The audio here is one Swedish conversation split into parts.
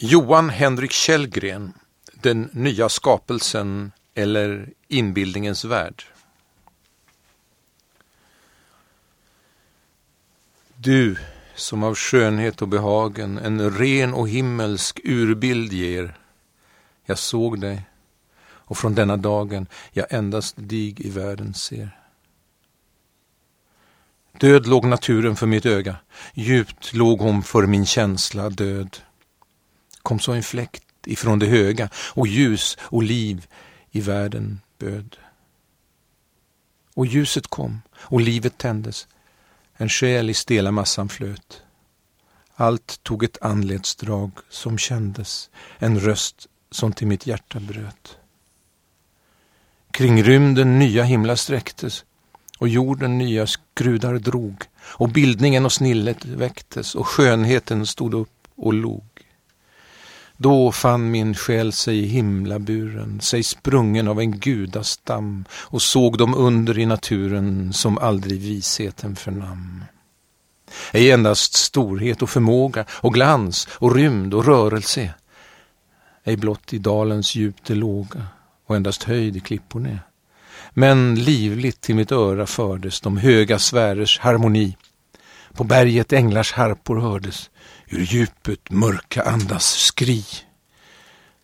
Johan Henrik Källgren, Den nya skapelsen eller Inbildningens värld. Du som av skönhet och behagen en ren och himmelsk urbild ger. Jag såg dig och från denna dagen jag endast dig i världen ser. Död låg naturen för mitt öga, djupt låg hon för min känsla död. Kom så en fläkt ifrån det höga och ljus och liv i världen böd. Och ljuset kom och livet tändes, en själ i stela massan flöt. Allt tog ett anletsdrag som kändes, en röst som till mitt hjärta bröt. Kring rymden nya himlar sträcktes och jorden nya skrudar drog och bildningen och snillet väcktes och skönheten stod upp och log. Då fann min själ sig i himlaburen, sig sprungen av en gudastam och såg de under i naturen som aldrig visheten förnam. Ej endast storhet och förmåga och glans och rymd och rörelse, ej blott i dalens djup det låga och endast höjd i klipporna. Men livligt till mitt öra fördes de höga sfärers harmoni. På berget änglars harpor hördes, ur djupet mörka andas skri.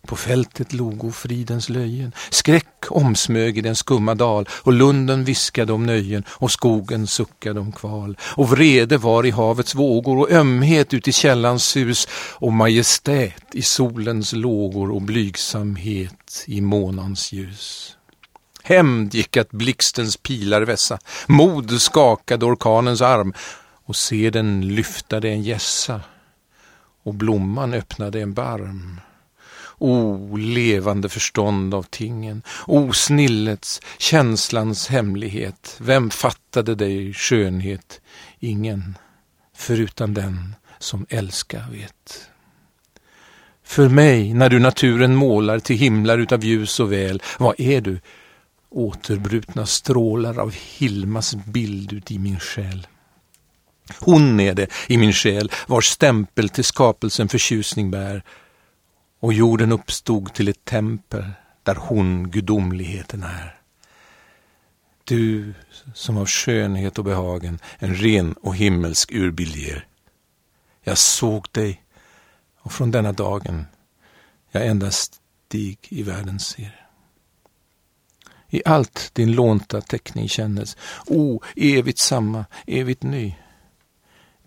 På fältet logo fridens löjen, skräck omsmög i den skumma dal. Och lunden viskade om nöjen. Och skogen suckade om kval. Och vrede var i havets vågor. Och ömhet ut i källans sus. Och majestät i solens lågor. Och blygsamhet i månans ljus. Hämnd gick att blixtens pilar vässa, mod skakade orkanens arm. Och seden lyftade en gässa och blomman öppnade en barm. O levande förstånd av tingen, o snillets, känslans hemlighet, vem fattade dig skönhet? Ingen, förutan den som älskar vet. För mig, när du naturen målar till himlar utav ljus och väl, vad är du? Återbrutna strålar av Hilmas bild ut i min själ. Hon är det i min själ vars stämpel till skapelsen förtjusning bär och jorden uppstod till ett tempel där hon gudomligheten är. Du som av skönhet och behagen en ren och himmelsk urbild ger. Jag såg dig och från denna dagen jag endast dig i världen ser. I allt din lånta teckning kännes, o, evigt samma, evigt ny.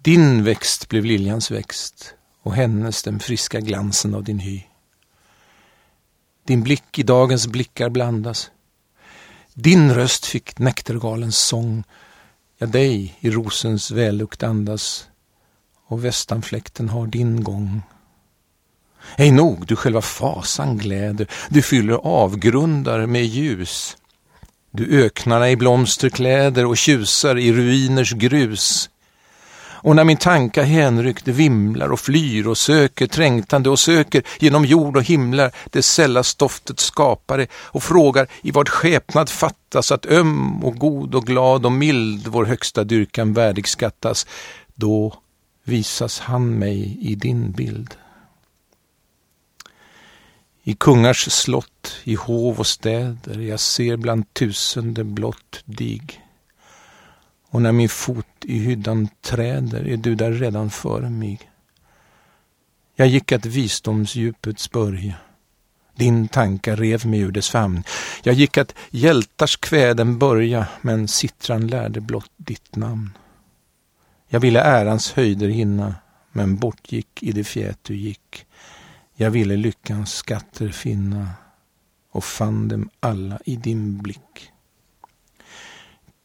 Din växt blev liljans växt och hennes den friska glansen av din hy. Din blick i dagens blickar blandas. Din röst fick näktergalens sång, ja dig i rosens vällukt andas och västanfläkten har din gång. Ej nog, du själva fasan gläder, du fyller avgrundar med ljus. Du öknarna i blomsterkläder och tjusar i ruiners grus. Och när min tanka hänryckt vimlar och flyr och söker trängtande och söker genom jord och himlar det sälla stoftet skapare och frågar i vad skepnad fattas att öm och god och glad och mild vår högsta dyrkan värdig skattas, då visas han mig i din bild. I kungars slott, i hov och städer, jag ser bland tusende blott dig. Och när min fot i hyddan träder är du där redan före mig. Jag gick att visdomsdjupets börja. Din tanka rev mig ur dess famn. Jag gick att hjältars kväden börja, men sittran lärde blott ditt namn. Jag ville ärans höjder hinna, men bortgick i det fjät du gick. Jag ville lyckans skatter finna och fann dem alla i din blick.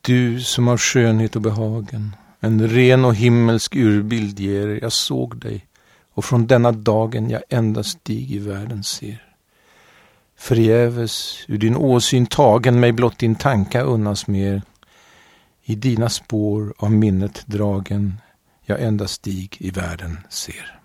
Du som av skönhet och behagen, en ren och himmelsk urbild ger, jag såg dig och från denna dagen jag endast dig i världen ser. Förgäves ur din åsyn tagen mig blott din tanka unnas mer. I dina spår av minnet dragen jag endast dig i världen ser.